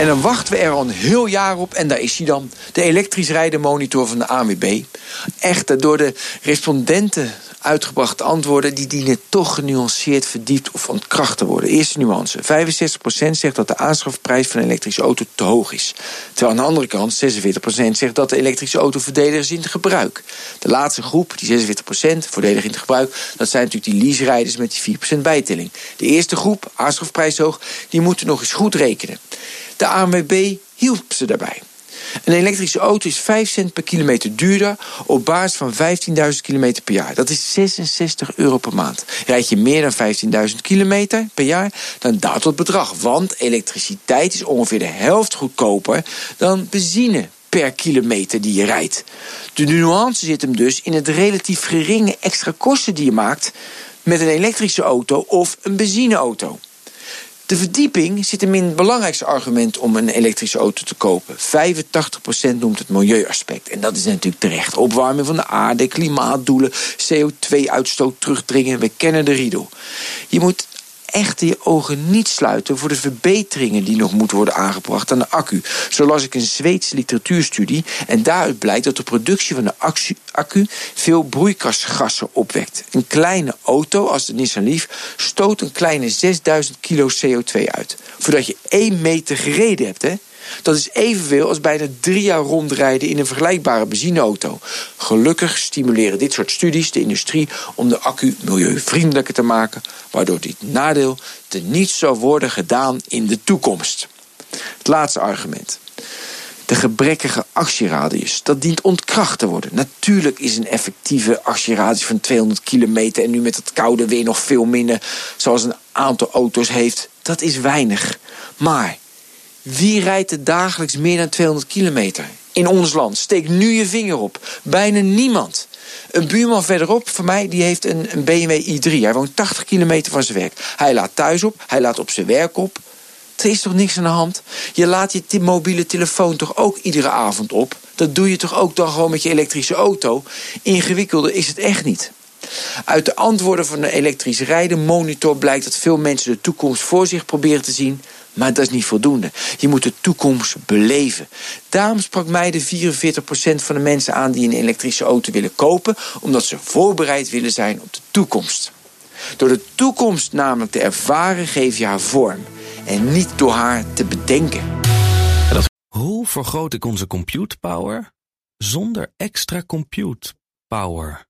En dan wachten we er al een heel jaar op. En daar is hij dan. De elektrisch rijden monitor van de ANWB. Echter, door de respondenten uitgebrachte antwoorden... die dienen toch genuanceerd, verdiept of ontkracht te worden. Eerste nuance. 65% zegt dat de aanschafprijs van een elektrische auto te hoog is. Terwijl aan de andere kant 46% zegt dat de elektrische auto voordelig is in het gebruik. De laatste groep, die 46% voordelig in het gebruik... dat zijn natuurlijk die leaserijders met die 4% bijtelling. De eerste groep, aanschafprijs hoog, die moeten nog eens goed rekenen. De ANWB hielp ze daarbij. Een elektrische auto is 5 cent per kilometer duurder op basis van 15.000 kilometer per jaar. Dat is 66 euro per maand. Rijd je meer dan 15.000 kilometer per jaar, dan daalt het bedrag. Want elektriciteit is ongeveer de helft goedkoper dan benzine per kilometer die je rijdt. De nuance zit hem dus in het relatief geringe extra kosten die je maakt met een elektrische auto of een benzineauto. De verdieping zit hem in het belangrijkste argument om een elektrische auto te kopen. 85% noemt het milieuaspect. En dat is natuurlijk terecht. Opwarming van de aarde, klimaatdoelen, CO2-uitstoot terugdringen. We kennen de riedel. Je moet echt je ogen niet sluiten voor de verbeteringen die nog moeten worden aangebracht aan de accu. Zo las ik een Zweedse literatuurstudie en daaruit blijkt dat de productie van de accu veel broeikasgassen opwekt. Een kleine auto als de Nissan Leaf stoot een kleine 6000 kilo CO2 uit. Voordat je 1 meter gereden hebt, hè? Dat is evenveel als bijna drie jaar rondrijden in een vergelijkbare benzineauto. Gelukkig stimuleren dit soort studies de industrie om de accu milieuvriendelijker te maken, waardoor dit nadeel niet zou worden gedaan in de toekomst. Het laatste argument. De gebrekkige actieradius, dat dient ontkracht te worden. Natuurlijk is een effectieve actieradius van 200 kilometer... en nu met het koude weer nog veel minder, zoals een aantal auto's heeft. Dat is weinig. Maar wie rijdt er dagelijks meer dan 200 kilometer? In ons land. Steek nu je vinger op. Bijna niemand. Een buurman verderop van mij die heeft een, een BMW i3. Hij woont 80 kilometer van zijn werk. Hij laat thuis op, hij laat op zijn werk op. Er is toch niks aan de hand? Je laat je mobiele telefoon toch ook iedere avond op? Dat doe je toch ook dan gewoon met je elektrische auto? Ingewikkelder is het echt niet. Uit de antwoorden van de elektrische rijden monitor blijkt dat veel mensen de toekomst voor zich proberen te zien, maar dat is niet voldoende. Je moet de toekomst beleven. Daarom sprak mij de 44% van de mensen aan die een elektrische auto willen kopen, omdat ze voorbereid willen zijn op de toekomst. Door de toekomst namelijk te ervaren geef je haar vorm en niet door haar te bedenken. Hoe vergroot ik onze compute power zonder extra compute power?